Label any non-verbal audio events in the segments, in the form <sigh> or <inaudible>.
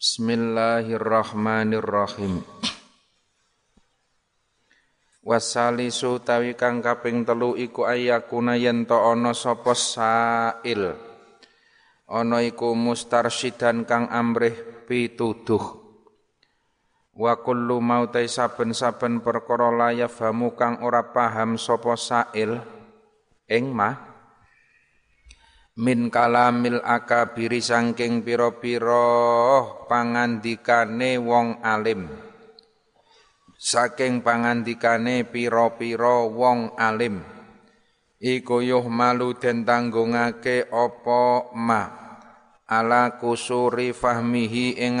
Bismillahirrahmanirrahim. Wasalisu tawi kang kaping telu iku ayakuna yen to ana sapa sail. Ana iku mustarsyidan kang amrih pituduh. Wa kullu mautai saben-saben perkara layafamu kang ora paham sapa sail ing mah min kalamil akabiri sangking pira-pira pangandikane wong alim. Saking pangandikane pira-pira wong alim. Iku yuh malu den tanggungake apa ma? Ala kusuri fahmihi ing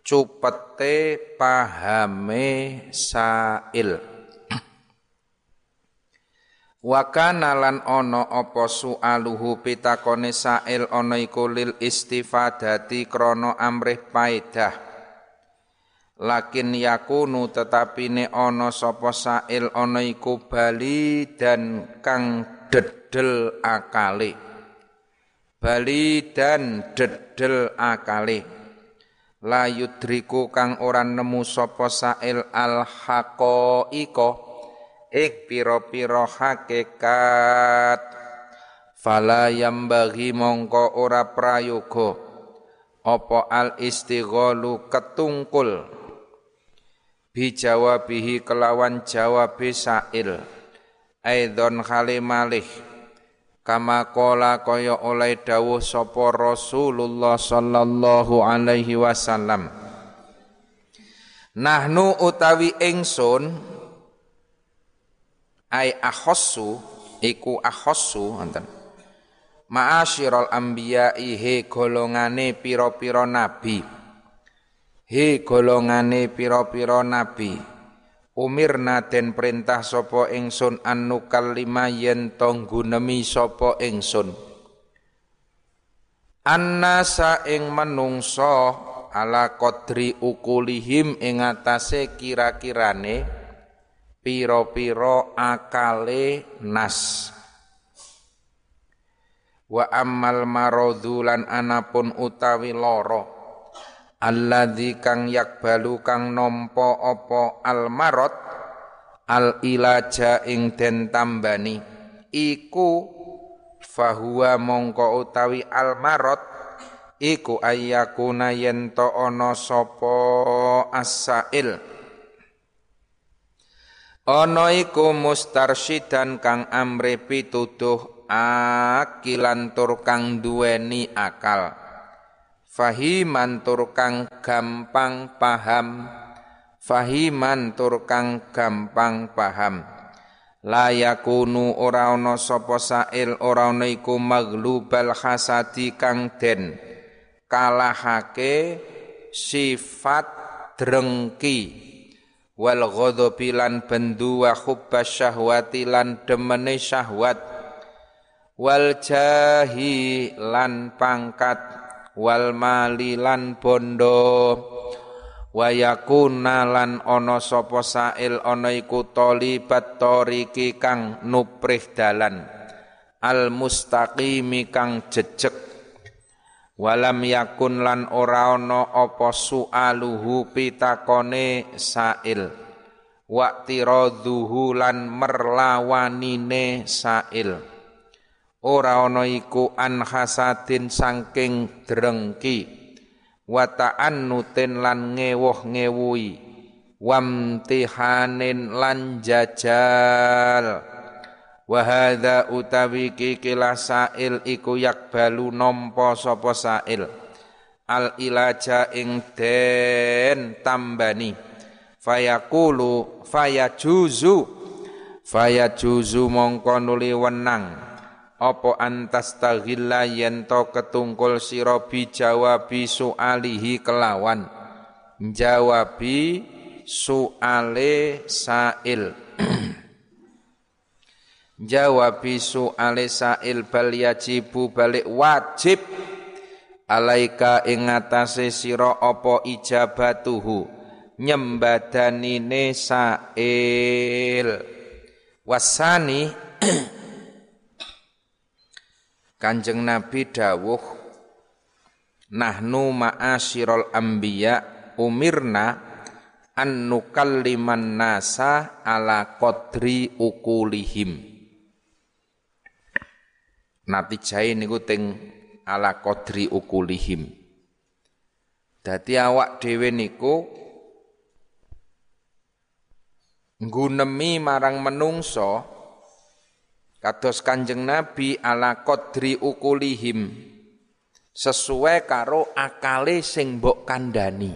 cupete pahame sail Wa kana lan ana apa sualuhu pitakone sail ana iku lil istifadati krana amrih paedah. Lakin yakunu tetapi ne ana sapa sail ana iku bali dan kang dedel akale. Bali dan dedel akale. La yudriku kang ora nemu sapa sail al haqaiqa ik piro-piro hakikat fala bagi mongko ora prayoga. Apa al istighalu ketungkul? Bijawabihi kelawan jawab sail. Aidon khalimalih kama kola kaya oleh dawuh sapa Rasulullah sallallahu alaihi wasallam. Nahnu utawi ingsun ai akhossu iku akhossu wonten. Ma'asyiral anbiya he golongane pira-pira nabi. He golongane pira-pira nabi. Umirna den perintah sapa ingsun anu kalima yen tong gunemi sapa ingsun. Annasa ing menungso ala qadri ukulihim ing atase kira-kirane piro-piro akale nas. Wa ammal maradhulan anapun utawi loro. Alladzi kang yakbalu kang nampa apa al marad al ilaja ing den tambani. Iku fahuwa mongko utawi al marad iku ayyakuna yen ana sapa asail Ana iku mustarsyidan kang amre pituduh akilan tur kang duweni akal. Fahiman tur kang gampang paham. Fahiman tur kang gampang paham. Layakunu ora ana sapa sail ora ana iku maglubal hasadi kang den kalahake sifat drengki wal ghadabi lan bendu wa hubbas syahwati lan demene syahwat. Wal jahi lan pangkat. Wal mali lan bondo. Wa yakuna lan ana sapa sail ana iku talibat tariki kang nuprih dalan. Al mustaqimi kang jejeg walam yakun lan ora ana apa sualuhu pitakone sail. Waqtiradhuhu lan merlawanine sail. Ora ana iku an hasadin saking drengki. Wa ta'annutin lan ngewoh-ngewuhi wamtihanin lan jajal wa hadza utawi kikilah sail iku yakbalu nampa sapa sail. Al ilaja ing den tambani. Fayaqulu fayajuzu. Fayajuzu mongko nuli wenang. Apa antas taghilla yen to ketungkul sira bi jawabi sualihi kelawan? Jawabi suale sail jawabi su'ale sa'il bal yajibu balik wajib. Alaika ing ngatasé sira apa ijabatuhu? Nyembadanine sa'il. Wasani <clears throat> Kanjeng Nabi dawuh nahnu ma'asyiral anbiya umirna an nukalliman nasa ala qadri ukulihim natijai niku teng ala qadri ukulihim dadi awak dhewe niku nggunemi marang menungso kados Kanjeng Nabi ala qadri ukulihim sesuai karo akale sing mbok kandhani.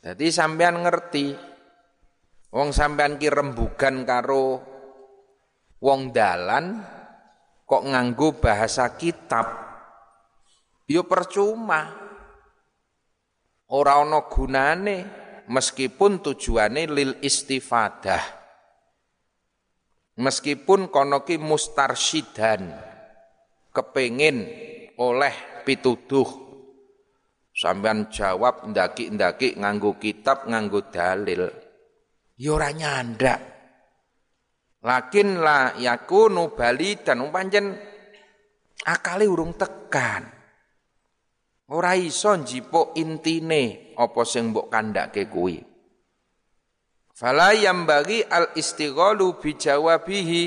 Jadi sampean ngerti wong sampean ki rembugan karo wong dalan kok nganggo bahasa kitab yo ya percuma. Ora ana gunane meskipun tujuane lil istifadah. Meskipun kono ki mustarsyidan kepengin oleh pituduh sampean jawab ndaki-ndaki nganggo kitab nganggo dalil ya ora nyandak lakin la yakunu bali dan pancen akale urung tekan. Ora iso njipuk intine apa sing mbok kandhake kuwi. Fala bagi al istighalu bi jawabihi.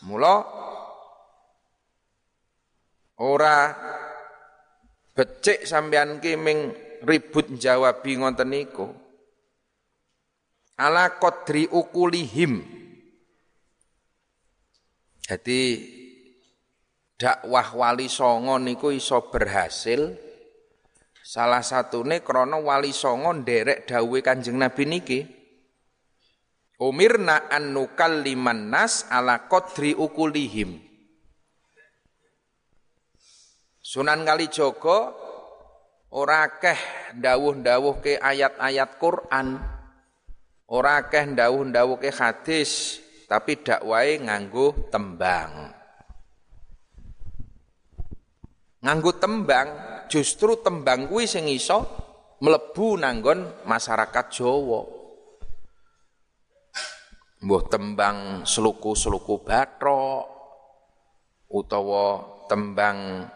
Mula Ora becik sampean ki ribut jawabi ngoten niku. Ala qadri ukulihim. Jadi dakwah wali songo niku iso berhasil salah satune krana wali songo nderek dawuhe Kanjeng Nabi niki. Umirna an nukalliman nas ala qadri ukulihim. Sunan Kalijaga ora akeh dawuh-dawuh ke ayat-ayat Quran. Ora akeh dawuh-dawuh ke hadis, tapi dakwahe nganggo tembang. Nganggo tembang, justru tembang kuwi sing iso mlebu nanggon masyarakat Jawa. Mbuh tembang seluku-seluku bathok utawa tembang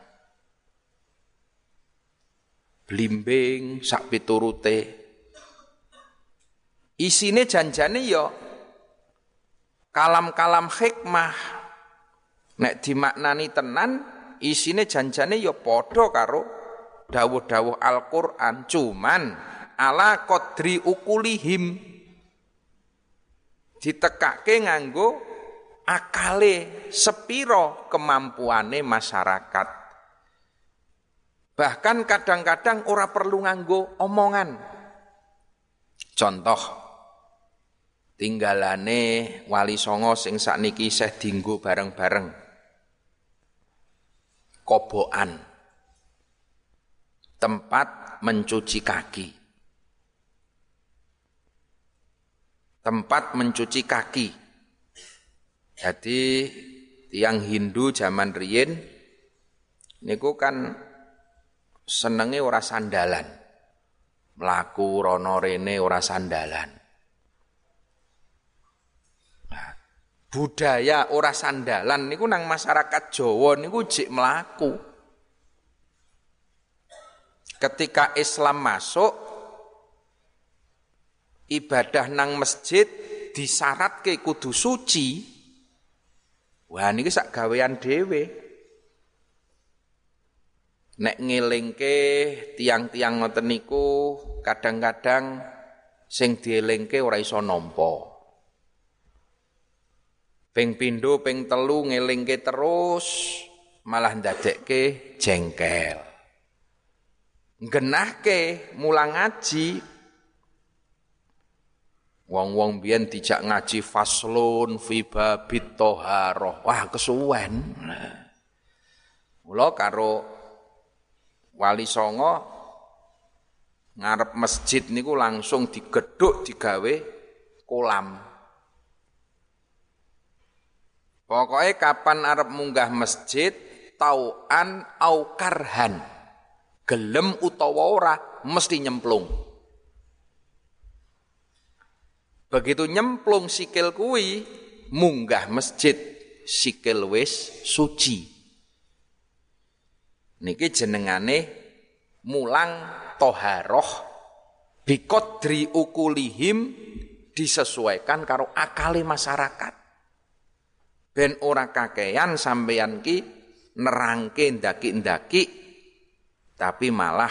blimbing sak piturute isine janjane ya kalam-kalam hikmah. Nek dimaknani tenan isine janjane ya padha karo dawuh-dawuh Al-Qur'an. Cuman ala qadri ukulihim ditekake nganggo akale sepiro kemampuane masyarakat. Bahkan kadang-kadang ora perlu nganggo omongan. Contoh tinggalane wali songo sing sakniki isih dinggo bareng-bareng. Kobokan. Tempat mencuci kaki. Tempat mencuci kaki. Jadi tiang Hindu zaman riyin niku kan senenge ora sandalan. Mlaku rono rene ora sandalan. Budaya ora sandalan niku nang masyarakat Jawa niku jek mlaku. Ketika Islam masuk ibadah nang masjid disyaratke kudu suci. Wah niki sak gawean dhewe. Nek ngelingke tiang-tiang ngoten niku kadang-kadang sing dielingke ora iso nampa. Ping pindho ping telu ngelingke terus malah ndadekke jengkel. Genahke mulang ngaji Wong-wong biyen dijak ngaji faslun fi babit toharoh. Wah, kesuwen. Mula karo Wali Songo ngarep masjid niku langsung digeduk digawe kolam. Pokoknya kapan arep munggah masjid tauan au karhan. Gelem utawa ora mesti nyemplung. Begitu nyemplung sikil kuwi munggah masjid sikil wis suci. Niki jenengane mulang toharoh bikodri ukulihim disesuaikan karo akali masyarakat. Ben ora kakean sampeyan ki nerangke ndaki-ndaki tapi malah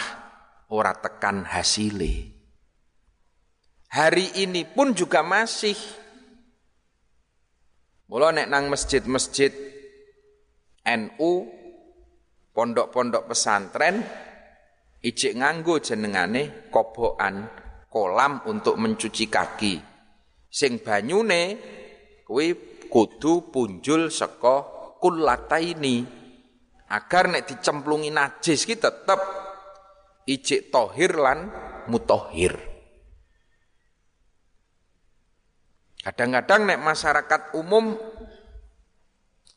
ora tekan hasile. Hari ini pun juga masih Mula nek nang masjid-masjid NU pondok-pondok pesantren ijik nganggo jenengane kobokan kolam untuk mencuci kaki. Sing banyune kuwi kudu punjul saka kullataini agar nek dicemplungi najis ki tetep ijik tohir lan mutohir. Kadang-kadang nek masyarakat umum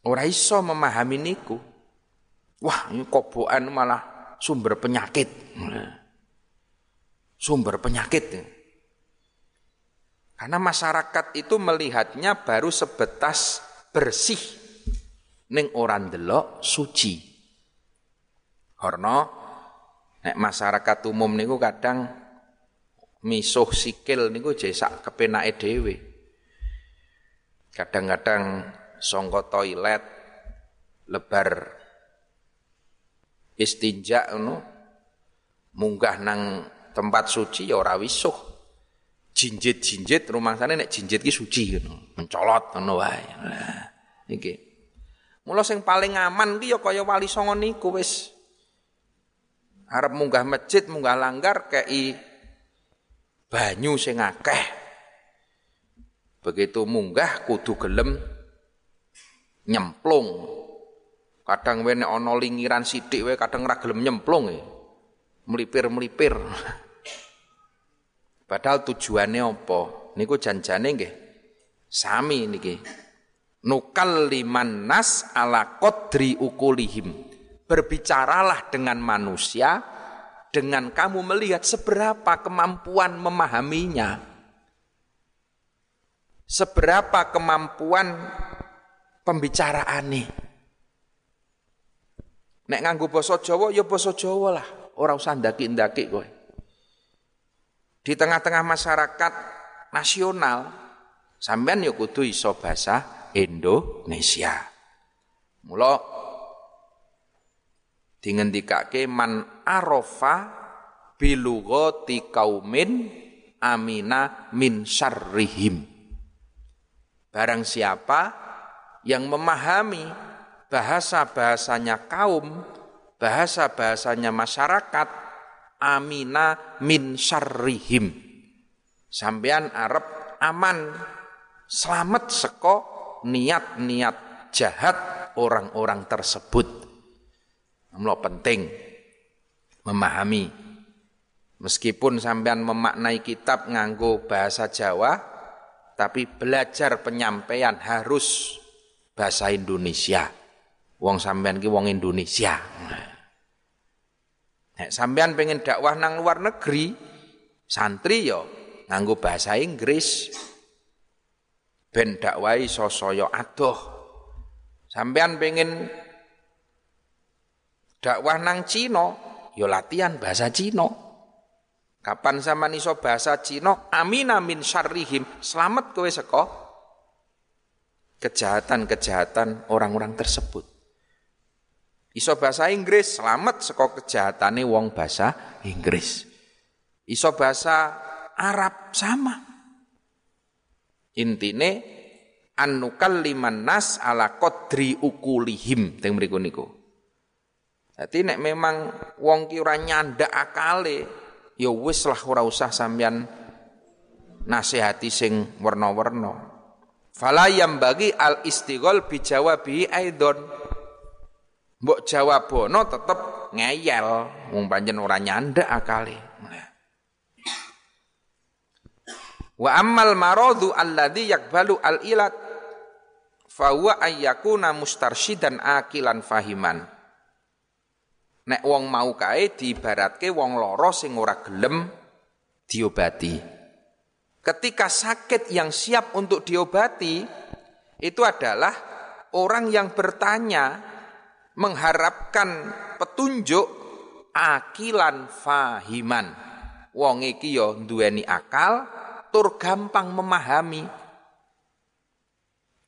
ora iso memahami niku. Wah, ini kobokan malah sumber penyakit. Sumber penyakit. Karena masyarakat itu melihatnya baru sebetas bersih ning orang delok suci. Karena nek masyarakat umum niku kadang misuh sikil niku jesak kepenake dhewe. Kadang-kadang songko toilet lebar istinja ngono munggah nang tempat suci ya ora wisuh jinjit-jinjit rumah sana nek jinjit ki suci ngono, mencolot ngono wae. Iki. Mula sing paling aman ki ya kaya wali songo niku wis arep munggah masjid, munggah langgar kei banyu sing akeh. Begitu munggah kudu gelem nyemplung. Kadang wae nek ana lingiran sithik wae kadang ora gelem nyemplung e. Melipir-melipir. <laughs> Padahal tujuannya apa? Niku janjane nggih. Sami niki. Nukal liman nas ala kodri ukulihim. Berbicaralah dengan manusia dengan kamu melihat seberapa kemampuan memahaminya. Seberapa kemampuan pembicaraan nih. Nek nganggo basa Jawa ya basa Jawa lah, ora usah ndaki-ndaki kowe di tengah-tengah masyarakat nasional sampean ya kudu iso bahasa Indonesia. Mula dingendikake man arafa bilughati kaumin amina min syarrihim. Barang siapa yang memahami bahasa-bahasanya kaum, bahasa-bahasanya masyarakat, amina min syarrihim. Sampean Arab aman selamat seko niat-niat jahat orang-orang tersebut. Mula penting memahami meskipun sampean memaknai kitab nganggo bahasa Jawa tapi belajar penyampaian harus bahasa Indonesia. Wong sampean ki wong Indonesia. Nah. Nek sampean pengen dakwah nang luar negeri, santri yo nganggo bahasa Inggris. Ben dakwahi sosaya adoh. Sampean pengen dakwah nang Cina, yo latihan bahasa Cina. Kapan sama iso bahasa Cina? Amin amin syarrihim. Selamat kowe seko kejahatan-kejahatan orang-orang tersebut. Iso bahasa Inggris, selamat saka kejahatane wong bahasa Inggris. Iso bahasa Arab sama. Intine anukal liman nas ala kodri ukulihim teng mriku niku. Dadi nek memang wong ki ora nyandak akale, ya wis lah ora usah sampean nasihati sing werna-werna. Fala yang bagi al istighol bijawabi aidon. Mbok jawabono tetep ngeyel, wong panjen ora nyandak akale. Wa ammal maradu alladhi yakbalu al ilat huwa ayyakuna mustarsyidan akilan fahiman. Nek wong mau kae diibaratke wong loro sing ora gelem diobati. Ketika sakit yang siap untuk diobati itu adalah orang yang bertanya mengharapkan petunjuk akilan fahiman. Wong iki ya duweni akal tur gampang memahami.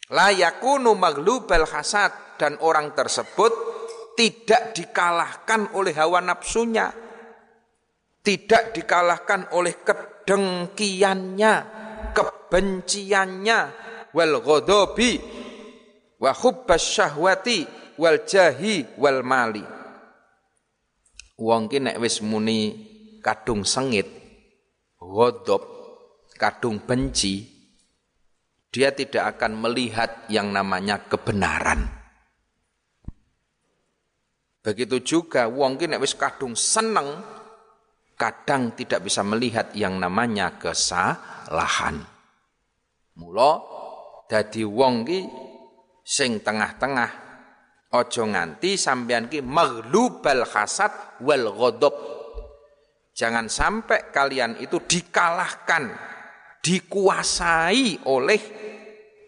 La yakunu maghlubal hasad dan orang tersebut tidak dikalahkan oleh hawa nafsunya. Tidak dikalahkan oleh kedengkiannya, kebenciannya, wal ghadabi wa hubbas syahwati wal jahi wal mali. Wong ki nek wis muni kadung sengit, ghadab, kadung benci, dia tidak akan melihat yang namanya kebenaran. Begitu juga wong ki nek wis kadung seneng, kadang tidak bisa melihat yang namanya kesalahan. Mula dadi wong ki sing tengah-tengah Ojo nganti sampean ki maghlubal hasad wal ghadab. Jangan sampai kalian itu dikalahkan, dikuasai oleh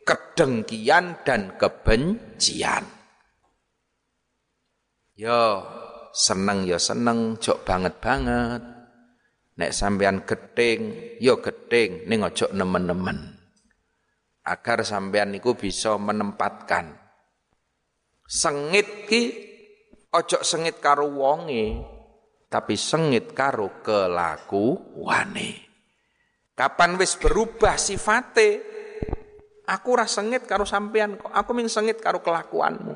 kedengkian dan kebencian. Yo seneng yo seneng, jok banget banget. Nek sampean gedeng, yo gedeng, ning ojo nemen-nemen. Agar sampean niku bisa menempatkan Sengit ki ojo sengit karo wonge, tapi sengit karo kelakuane. Kapan wis berubah sifate? Aku ora sengit karo sampean kok. Aku ming sengit karo kelakuanmu.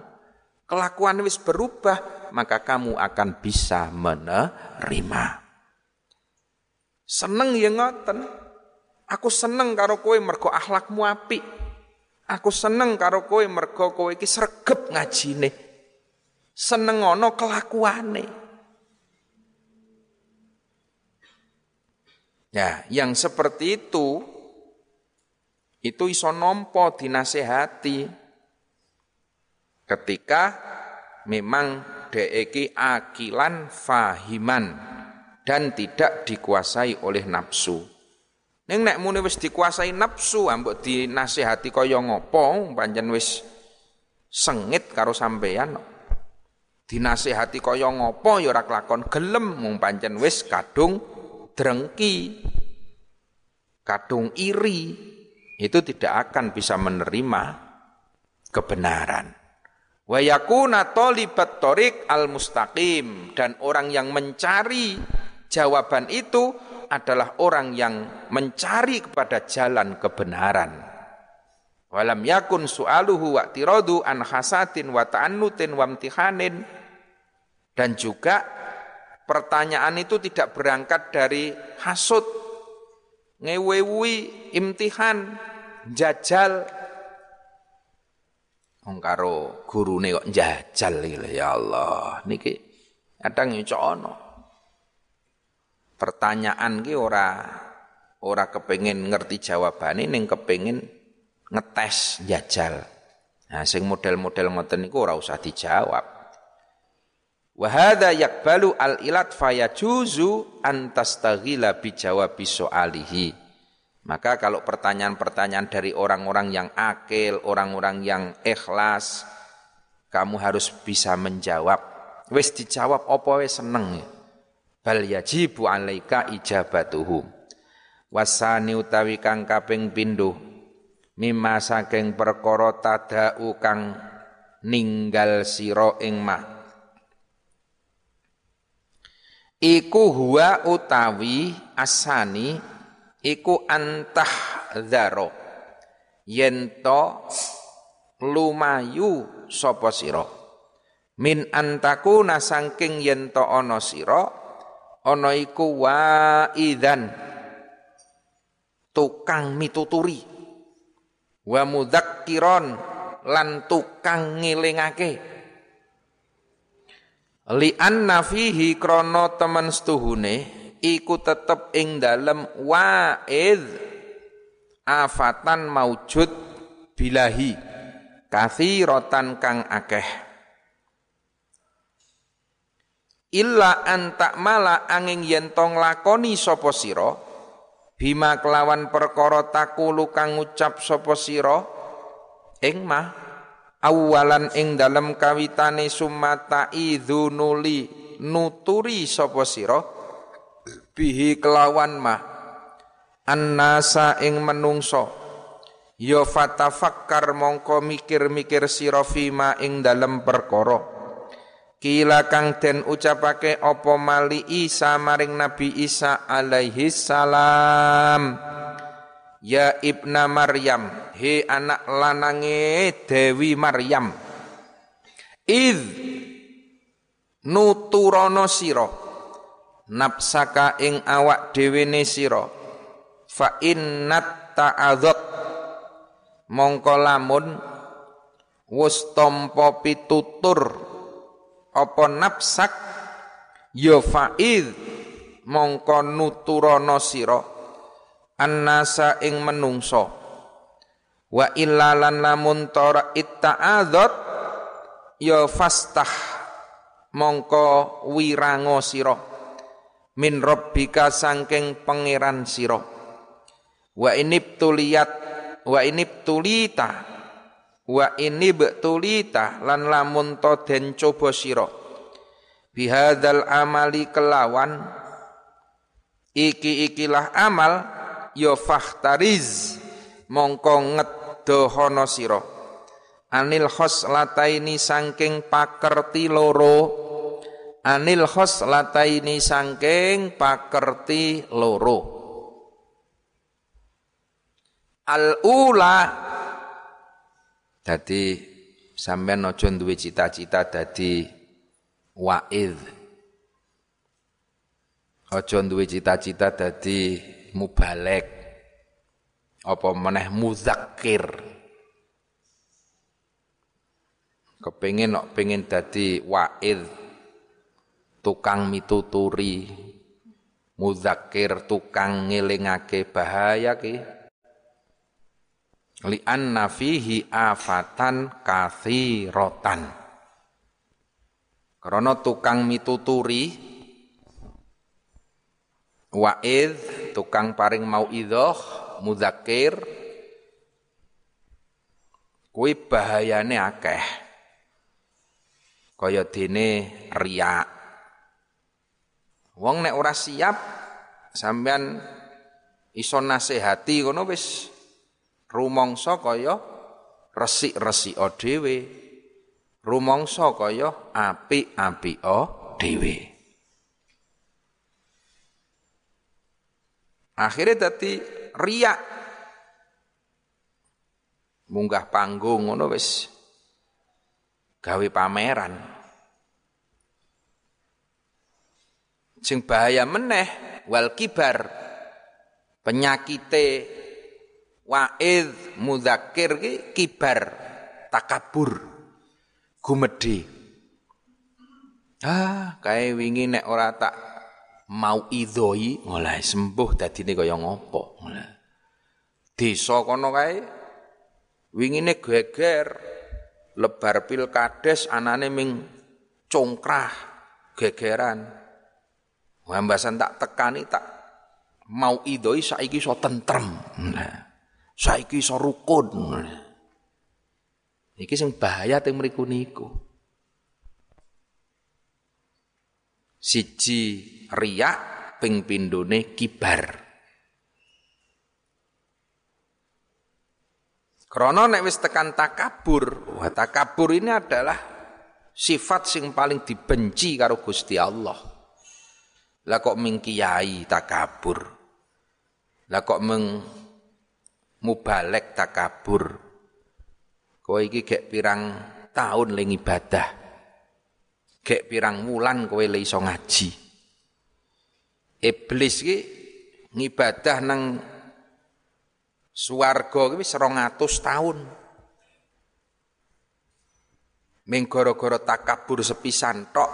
Kelakuan wis berubah, maka kamu akan bisa menerima. Seneng ya ngoten. Aku seneng karo kowe mergo akhlakmu apik. Aku seneng karo kowe mergo kowe iki sregep ngajine. Seneng ana kelakuane. Ya, yang seperti itu itu iso nompo dinasehati ketika memang deeki akilan fahiman dan tidak dikuasai oleh nafsu. Ning nek muni wis dikuasai nafsu ambek dinasihati kaya ngopo pancen wis sengit karo sampeyan. Dinasihati kaya ngopo ya ora kelakon gelem mung pancen wis kadung drengki. Kadung iri itu tidak akan bisa menerima kebenaran. Wa yakuna talibat al mustaqim dan orang yang mencari jawaban itu adalah orang yang mencari kepada jalan kebenaran. Walam yakun su'aluhu wa tiradu an hasatin wa ta'annutin wa imtihanin. Dan juga pertanyaan itu tidak berangkat dari hasut, ngewewi, imtihan, jajal. Wong karo gurune kok jajal ya Allah. Niki kadang yo pertanyaan ki ora ora kepengin ngerti jawabane ning kepengin ngetes jajal. Nah, sing model-model ngoten niku ora usah dijawab. Wa hadza yaqbalu al ilat fayajuzu an tastaghila bi jawabi soalihi. Maka kalau pertanyaan-pertanyaan dari orang-orang yang akil, orang-orang yang ikhlas, kamu harus bisa menjawab. Wis dijawab apa wis seneng ya bal yajibu alaika ijabatuhu. Wasani utawi kang kaping pindho mimma saking perkara tadau kang ninggal sira ing mah. Iku huwa utawi asani iku antah dzaro yento lumayu sapa sira. Min antaku nasangking yento ana sira ana iku waidan. Tukang mituturi. Wa mudzakiron lan tukang ngilingake. Li anna fihi krana temen setuhune iku tetep ing dalem waid afatan maujud bilahi kathiratan kang akeh illa antak mala angin yen tong lakoni sapa sira bima kelawan perkara takulu kang ngucap sapa sira ing mah awalan ing dalem kawitane sumata idzunuli nuturi sapa sira bihi kelawan mah annasa ing menungso ya fatafakkar mongko mikir-mikir sira fima ing dalem perkara Kila kang den ucapake apa mali Isa maring Nabi Isa alaihi salam. Ya ibna Maryam, he anak lanange Dewi Maryam. Id nuturono siro napsaka ing awak dewene siro fa innat ta'adzat mongko lamun wus tampa pitutur apa nafsak ya faid mongko nuturana sira. Annasa ing menungso. Wa illalan lamun tara itta'adzat ya fastah. Mongko wirango sira. Min rabbika sangking pangeran sira. Wa inibtuliyat wa inibtulita wa ini betulita lan lamun to den coba sira. Bihadzal amali kelawan iki ikilah amal ya fahtariz mongko ngedohono sira. Anil khoslataini sangking pakerti loro anil khoslataini sangking pakerti loro. Al ula Dadi sampean aja duwe cita-cita dadi wa'id. Aja duwe cita-cita dadi mubalek. Apa meneh muzakir. Kepengin kok pengen dadi wa'id tukang mituturi muzakir tukang ngelingake bahaya ki li'anna fihi afatan kathiratan karena tukang mituturi wa'id tukang paring mau idoh mudakir kuwi bahayane akeh. Kaya dene riak. Wong nek ora siap sampean iso nasihati ngono wis rumangsa kaya resik-resika dhewe. Rumangsa kaya apik-apika dhewe. Akhirnya dadi riak. Munggah panggung ngono wis gawe pameran. Sing bahaya meneh wal kibar penyakite Wa'id mudakir ki kibar takabur gumedhe. Ah, kae wingi nek ora tak mau idhoi ngolah sembuh dadine kaya ngopo. Ngolah. Desa kono kae wingine geger lebar pilkades anane ming congkrah gegeran. Wambasan tak tekani tak mau idhoi saiki iso tentrem. Saiki iso rukun. Iki sing bahaya teng mriku niku. Siji riak ping pindone kibar. Krono nek wis tekan takabur, wah takabur ini adalah sifat sing paling dibenci karo Gusti Allah. Lah kok mingkiyai takabur. Lah kok meng mubalek takabur. Kowe iki gek pirang tahun ling ibadah. Gek pirang wulan kowe le iso ngaji. Iblis iki ngibadah nang swarga kuwi 200 tahun. Ming gara-gara takabur sepisan tok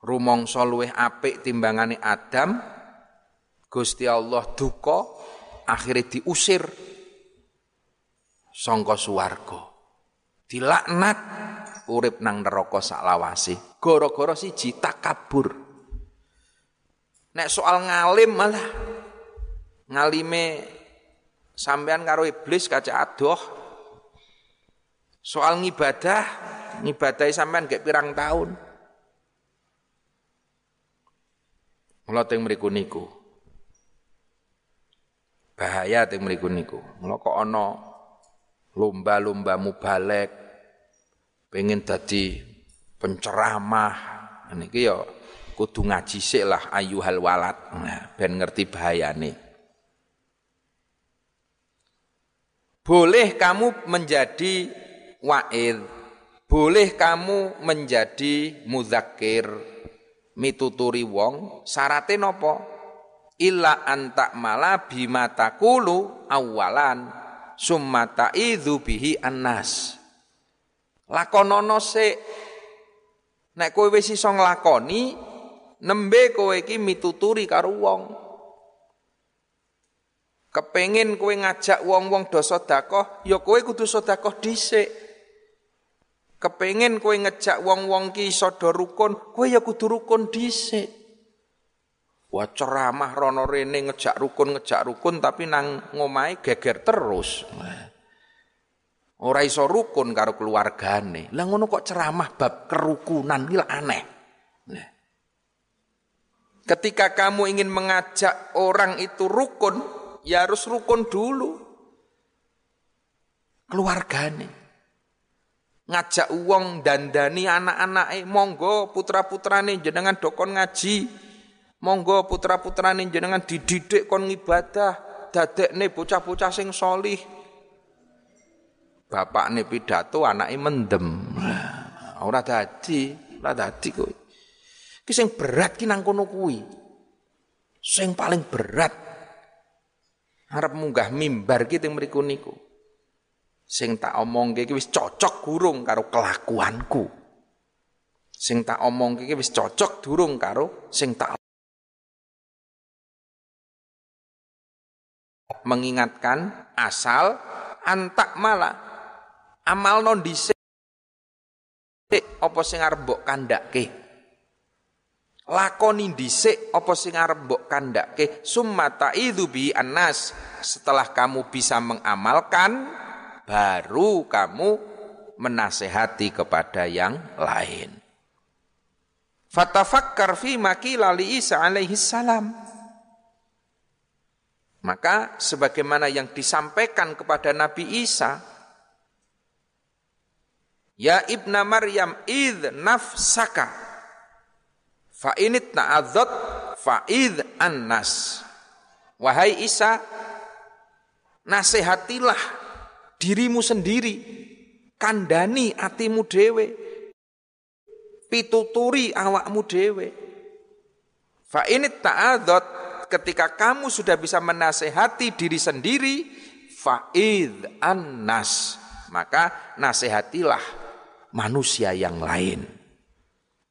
rumangsa luweh apik timbangane Adam Gusti Allah duka akhirnya diusir sangka suwarga. Dilaknat urip nang neraka saklawase. Gara-gara siji takabur. Nek soal ngalim malah ngalime sampean karo iblis kaca adoh. Soal ngibadah, ngibadahi sampean gak pirang tahun. Mula teng mriku niku. Bahaya teng mriku niku. Mula kok ana lomba-lomba mubalek pengen dadi penceramah niki ya kudu ngaji sik lah ayuhal walad nah, ben ngerti bahayane. Boleh kamu menjadi wa'id, boleh kamu menjadi muzakir, mituturi wong, syaratnya nopo? Illa antak mala bima takulu awalan summa ta'idhu bihi annas. Lakonono se nek kowe wis iso nglakoni nembe kowe iki mituturi karo wong. Kepengin kowe ngajak wong-wong do sedekah, ya kowe kudu sedekah dhisik. Kepengin kowe ngejak wong-wong ki iso rukun, kowe ya kudu rukun dhisik. Wah ceramah rono rene ngejak rukun ngejak rukun tapi nang ngomai geger terus. Ora iso rukun karo keluargane. Lah ngono kok ceramah bab kerukunan iki aneh. Ketika kamu ingin mengajak orang itu rukun, ya harus rukun dulu. Keluargane. Ngajak uang dandani anak-anak monggo putra-putrane jenengan dokon ngaji. Monggo putra-putrane jenengan dididik kon ngibadah, dadekne bocah-bocah sing solih. Bapakne pidato, anake mendem. Ora dadi, ora dadi kowe. Ki sing berat ki nang kono kuwi. Sing paling berat arep munggah mimbar ki teng mriku niku. Sing tak omongke ki wis cocok gurung karo kelakuanku. Sing tak omongke ki wis cocok durung karo sing tak mengingatkan asal antak malah amal non dhisik. Apa sing arep mbok kandhake lakoni dhisik apa sing arep mbok kandhake summa ta'idzu bi annas. Setelah kamu bisa mengamalkan baru kamu menasehati kepada yang lain. Fatafakkar fi maqila li Isa alaihi salam maka sebagaimana yang disampaikan kepada Nabi Isa Ya ibna Maryam id nafsaka Fa init na'adzat fa'id annas. Wahai Isa, nasihatilah dirimu sendiri, kandani atimu dewe, pituturi awakmu dewe. Fa init ta'adzat ketika kamu sudah bisa menasehati diri sendiri, fa'id annas. Maka nasihatilah manusia yang lain.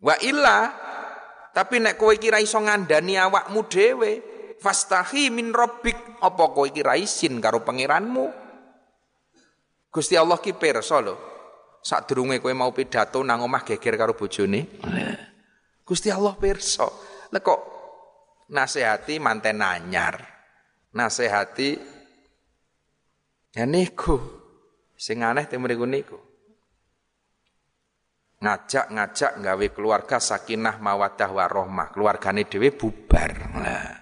Wa illa tapi nek kowe kira iso ngandani awakmu dhewe, fastahi min rabbik, apa kowe kira isin karo pangeranmu? Gusti Allah ki pirsa lho. Sadurunge kowe mau pidato nang omah geger karo bojone. Gusti Allah pirsa. Lah kok nasihati manten anyar. Nasihati ya niku. Sing aneh niku ngajak-ngajak nggawe keluarga sakinah mawadah warohmah keluargane dhewe bubar nah.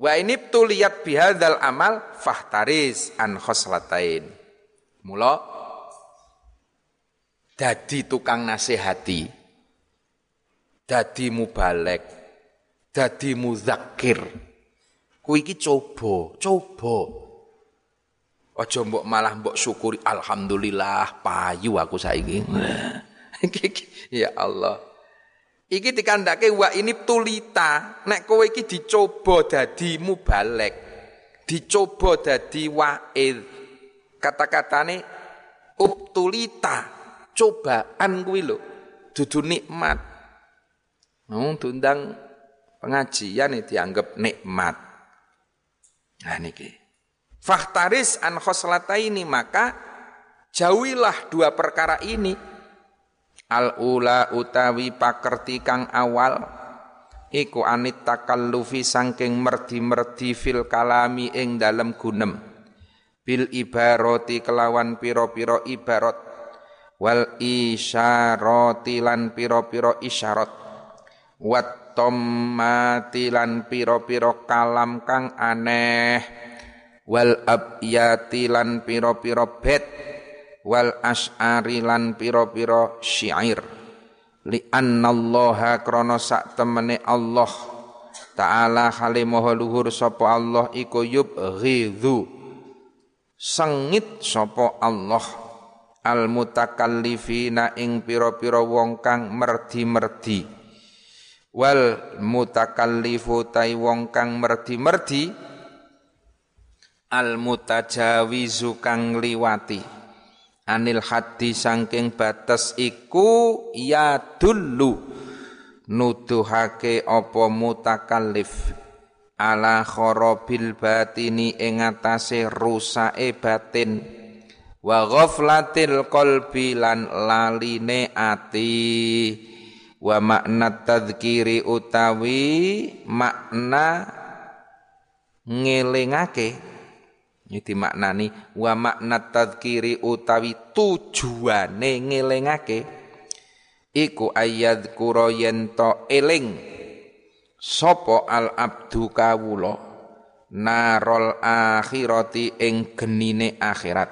wa ini tuliyat bihadzal amal fahtaris an khoslatain mula dadi tukang nasihati dadi mubalek dadi muzakir kuwi iki coba coba aja mbok malah mbok syukuri alhamdulillah payu aku saiki <laughs> ya Allah. Iki dikandake wa ini tulita, nek kowe iki dicoba dadi mubalek, dicoba dadi wa'id. Kata-katane ubtulita, cobaan kuwi lho, dudu nikmat. Nung tundang pengajian ini dianggap nikmat. Nah niki. Fahtaris an khoslataini maka jauhilah dua perkara ini Al ula utawi pakerti kang awal iku anit takallufi sangking merdi-merdi fil kalami ing dalem gunem bil ibaroti kelawan piro-piro ibarat wal isyarati lan pira-pira isyarat wat tommati lan pira-pira kalam kang aneh. Wal abyati lan pira-pira bet wal as'ari lan pira-pira syair. Li annallaha krana sak temene Allah taala hale maha luhur sapa Allah iku yub ghidhu sengit sapa Allah. Al mutakallifina ing pira-pira wong kang merdi-merdi wal mutakallifu tai wong kang merdi-merdi. Al mutajawizu kang liwati. Anil haddi sangking batas iku ya dulu nuduhake apa mutakallif ala kharabil batini ing atase rusake batin. Wa ghaflatil qalbi lan laline ati wa makna tadzkiri utawi makna ngelingake. Iki maknani wa makna tadzkiri utawi tujuane ngelingake. Iku ayat kura yen to eling. Sapa al abdu kawula? Narol akhirati ing genine akhirat.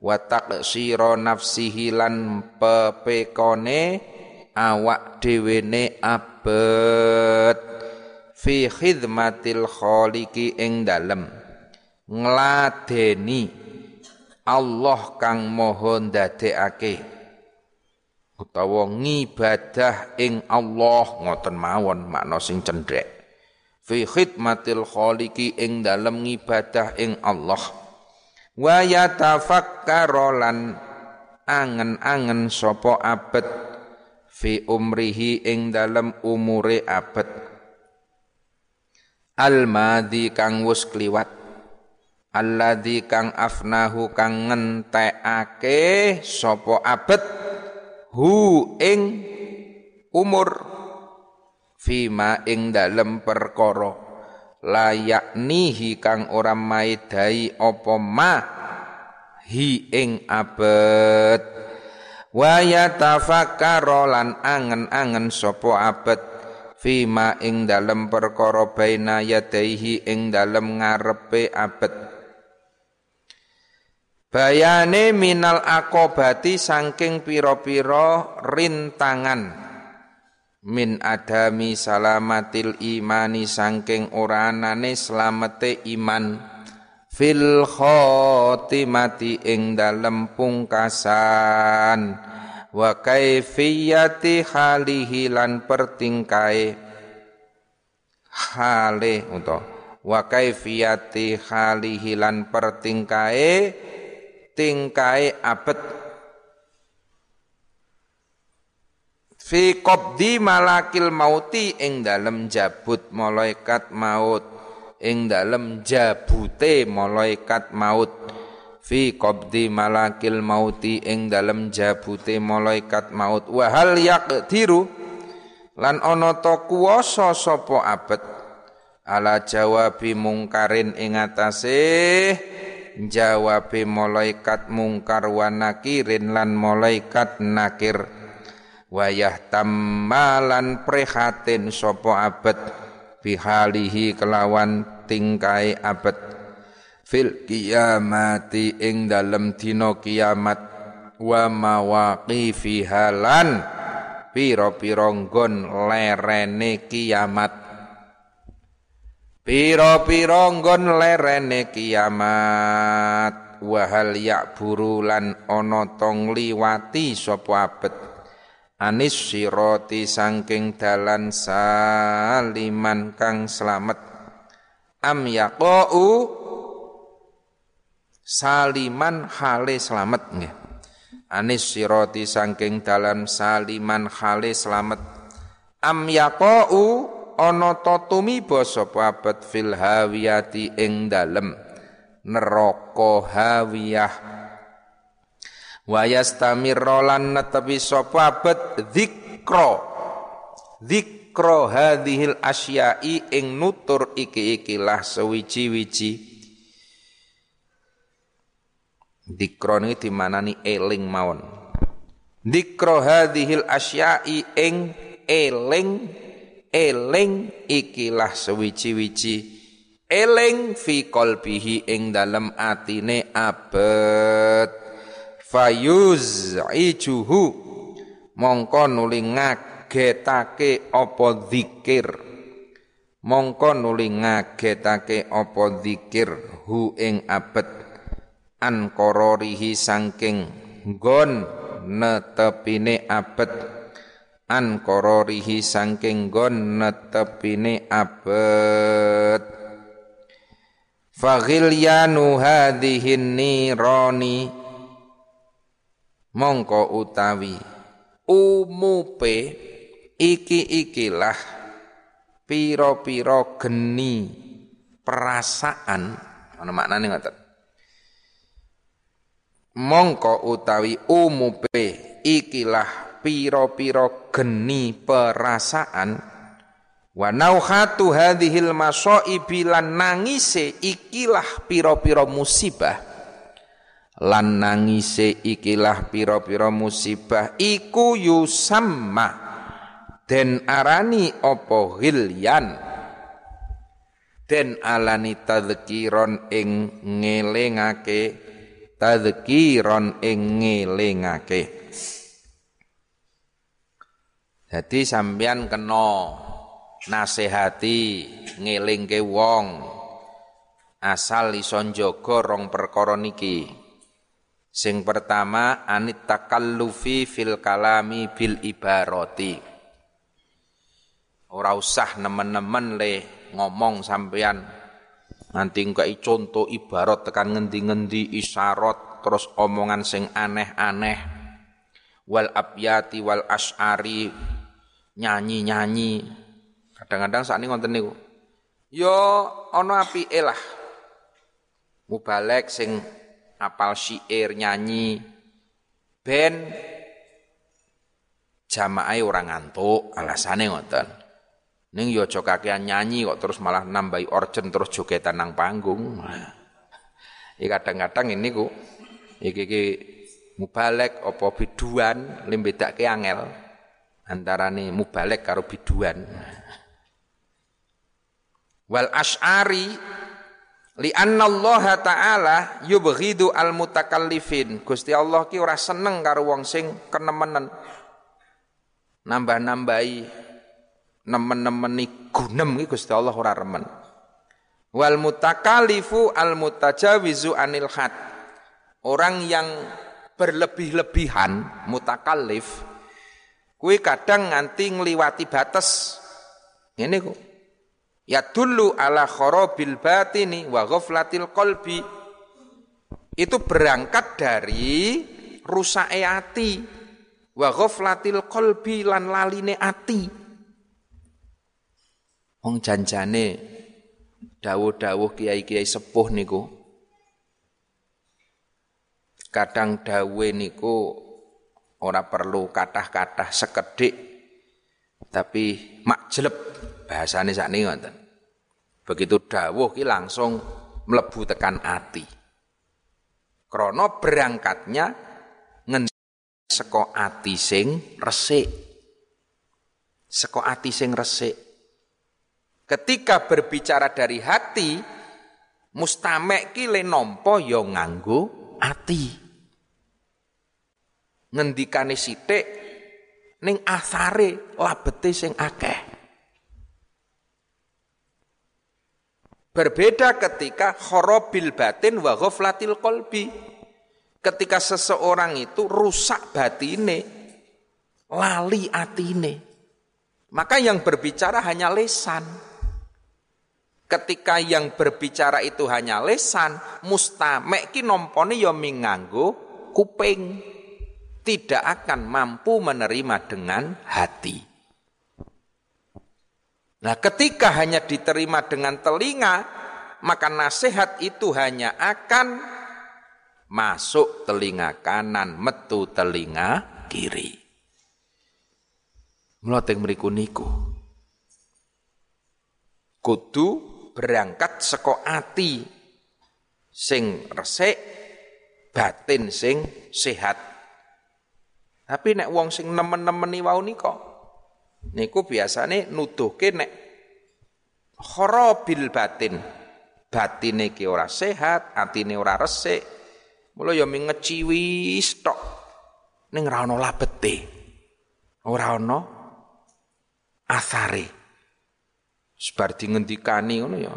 Wa taqsira nafsihi lan pepekone awak dhewene abet. Fi khidmatil khaliqi ing dalem. Ngladeni Allah kang moho ndadekake. Utawa ngibadah ing Allah ngoten mawon makna sing cendhek. Fi khidmatil khaliqi ing dalem ngibadah ing Allah. Wa yatafakkaru lan angen-angen sapa abet fi umrihi ing dalem umure abet al madhi kang wis kliwat. Alladzi kang afnahu kang ngentekake sapa abet hu ing umur. Fima ing dalem perkara. Layak nihi kang ora maedai apa ma hi ing abet wa yatafakkara lan angen-angen sapa abet fima ing dalem perkara baina yadaihi ing dalem ngarepe abet bayane minal akobati saking pira-pira rintangan. Min adami salamatil imani sangking ora anane slamete iman fil khotimati ing dalem pungkasan. Wa kaifiyati halihi lan pertingkae hale utawa wa kaifiyati halihi lan pertingkae tingkae abet. Fi qabdi malakil mauti ing dalem jabut malaikat maut ing dalem jabute malaikat maut. Fi qabdi malakil mauti ing dalem jabute malaikat maut. Wa hal yaqdiru? Lan ana ta kuwasa sapa abet? Ala jawabi mungkarin ing atase jawabe malaikat mungkar wa nakirin lan malaikat nakir. Wayah tamalan prihatin sopo abad bihalihi kelawan tingkai abad. Fil kiamati ing dalem dina kiamat. Wa mawaqifi halan pira-pira nggon lerene kiamat. Pira-pira nggon lerene kiamat. Wahal yak burulan ana tong liwati sapa abet anis siroti sangking dalan saliman kang selamat am yaqau saliman hale selamat nggih. Anis siroti sangking dalan saliman hale selamat am yaqau ana ta tumiba sapa abad fil hawiyati ing dalem. Neraka hawiyah wa yastamirra lan netepi sapa abet dzikra dzikra hadhil asya'i ing nutur iki-ikilah sewiji-wiji. Dikron ini dimanani eling mawon. Dikro hadhil asya'i ing eling eling ikilah sewiji-wiji. Eling fi qalbihi ing dalem atine abet fayuz ijuhu mongko nuli ngagetake apa zikir mongko nuli ngagetake apa zikir hu ing abet. An kororihi sangking nggon netepine abet. An kororihi sangking gon netepine abet. Faghilyanu hadhihin nirani mongko utawi umupe iki-ikilah piro-piro geni perasaan. Mana maknane ngoten? Mongko utawi umupe ikilah piro-piro geni perasaan. Wa nauhatu hadhil masaibi lan nangise ikilah piro-piro musibah lan nangise ikilah piro-piro musibah iku yusamma. Den arani opo hilyan den alani tadhkiron ing ngelingake tadzkiron ing ngelingake. Jadi sampean kena nasihati ngelingke wong asal iso njaga rong perkara niki. Sing pertama anit takallufi fil kalami bil ibarati. Ora usah nemen-nemen le ngomong sampean Nanti engkai contoh ibarat tekan ngendi-ngendi isyarat terus omongan sing aneh-aneh wal abyati wal ash'ari nyanyi-nyanyi. Kadang-kadang saat ini ngonten niku. Yo ono api elah. Mubalek sing apal syair nyanyi ben jamaah orang ngantuk alasane ngoten. Ning yo aja kakean nyanyi kok terus malah nambahi orjen terus jogetan nang panggung. <laughs> Ya kadang-kadang ini ku iki iki mubalek apa biduan limbedake angel antarane mubalek karo biduan. <laughs> Wal asy'ari li anna Allah taala yubghidu al mutakallifin. Gusti Allah ki ora seneng karo wong sing kenemenen. Nambah-nambahi nemen-nemeni gunem iki Gusti Allah ora remen. Wal mutakalifu al mutajawizu anil had. Orang yang berlebih-lebihan mutakalif kuwi kadang nganti ngliwati batas. Ngene kok. Ya dulu ala kharabil batini wa ghaflatil qalbi. Itu berangkat dari rusake ati wa ghaflatil qalbi lan laline ati. Wong janjane dawuh-dawuh kiai-kiai sepuh niku kadang dawe niku ora perlu kathah-kathah sekedhik tapi makjeleb bahasane sakniki ngoten. Begitu dawuh ki langsung mlebu tekan ati. Krana berangkatnya ngen saka ati sing resik. Saka ati sing resik. Ketika berbicara dari hati, mustamek ki le nampa ya nganggo ati. Ngendikane sithik ning asare labete sing akeh. Berbeda ketika kharabil batin wa ghaflatil qalbi. Ketika seseorang itu rusak batine, lali atine. Maka yang berbicara hanya lesan. Ketika yang berbicara itu hanya lesan, mustamek ki nompone ya minganggo kuping. Tidak akan mampu menerima dengan hati. Nah, ketika hanya diterima dengan telinga, maka nasihat itu hanya akan masuk telinga kanan, metu telinga kiri. Mloteng mriku niku. Kudu berangkat seko ati sing resik batin sing sehat Tapi nek wong sing nemen-nemeni wau nika niku biasane nuduhke nek kharabil batin. Batine ki ora sehat, atine ora resik. Mula ya mingeciwis tok ning ora ana labete. Ora asare. Sebar di ngendikani ngono ya.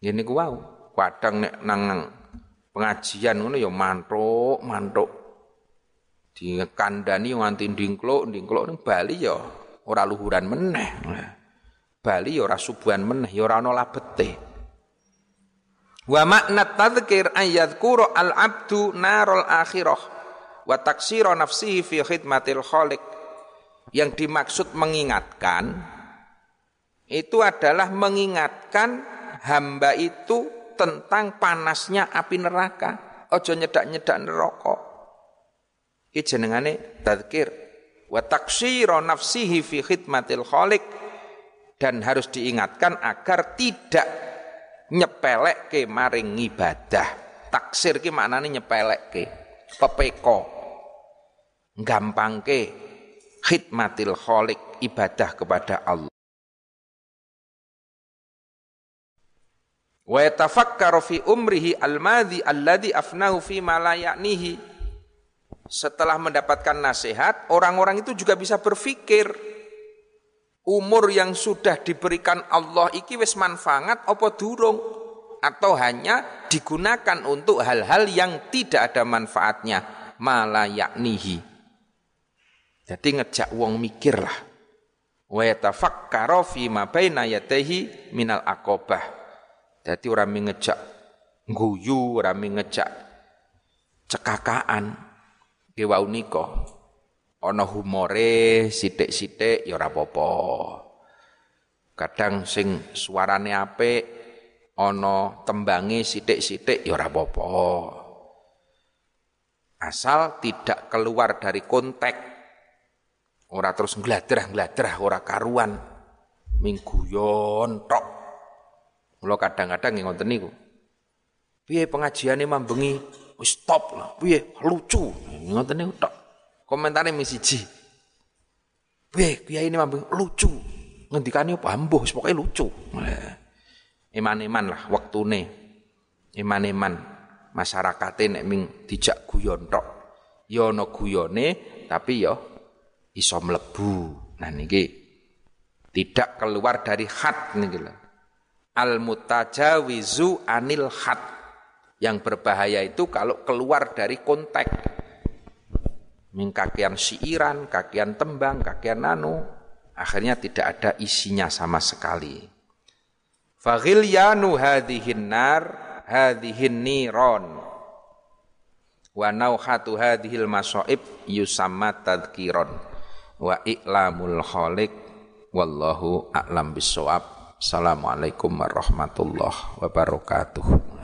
Ngene ku wau, kadang nek nang pengajian ngono ya mantuk, mantuk. Dikandani nganti ndingkluk, ndingkluk ning Bali ya ora luhuran meneh. Bali ya ora subuhan meneh, ya ora ana labete. Wa makna tadzkir ayyadhkura al-abdu narul akhirah wa taksira nafsihi fi khidmatil khaliq. Yang dimaksud mengingatkan itu adalah mengingatkan hamba itu tentang panasnya api neraka. Ojo nyedak-nyedak neraka. Iki jenengane tadzkir wa taksira nafsihi fi khidmatil khaliq dan harus diingatkan agar tidak nyepelek ke maring ibadah. Taksir ki maknane nyepelek ke, pepeko, gampang ke khidmatil khaliq ibadah kepada Allah. wa yatafakkaru fi umrihi al-madhi alladhi afnahu fi ma la ya'nihi setelah mendapatkan nasihat orang-orang itu juga bisa berpikir umur yang sudah diberikan Allah iki wis manfaat apa durung? Atau hanya digunakan untuk hal-hal yang tidak ada manfaatnya mala yaknihi. Jadi ngejak wong mikir lah wa yatafakkaru fi ma baina minal akobah jadi orang mengejak guyu, orang mengejak cekakaan ki wau nika. Ana humore sithik-sithik ya ora apa-apa. Kadang sing suarane apik ana tembange sithik-sithik ya ora apa-apa. Asal tidak keluar dari konteks. Ora terus ngladrah-ngladrah ora karuan. Mingguyon tok. Mula kadang-kadang ngoten niku. Piye pengajiane mambengi wis stop lah. Piye lucu. Ngoten niku tok. Komentare misi siji. Piye kiai ini mambengi lucu. Ngendikane apa ambuh pokoke lucu. Iman-iman lah waktune. Iman-iman masyarakate nek ming dijak guyon tok. Ya ana guyone tapi ya iso mlebu. Nah niki tidak keluar dari hat niki lho al mutajawizu anil had yang berbahaya itu kalau keluar dari konteks. Kakian siiran, kakian tembang, kakian nano akhirnya tidak ada isinya sama sekali. Yanu hadhihin nar hadhihin niron. Wa nauhatu hadhil masoib yusamma tadkiron. Wa i'lamul khaliq wallahu a'lam bisawab. Assalamualaikum warahmatullahi wabarakatuh.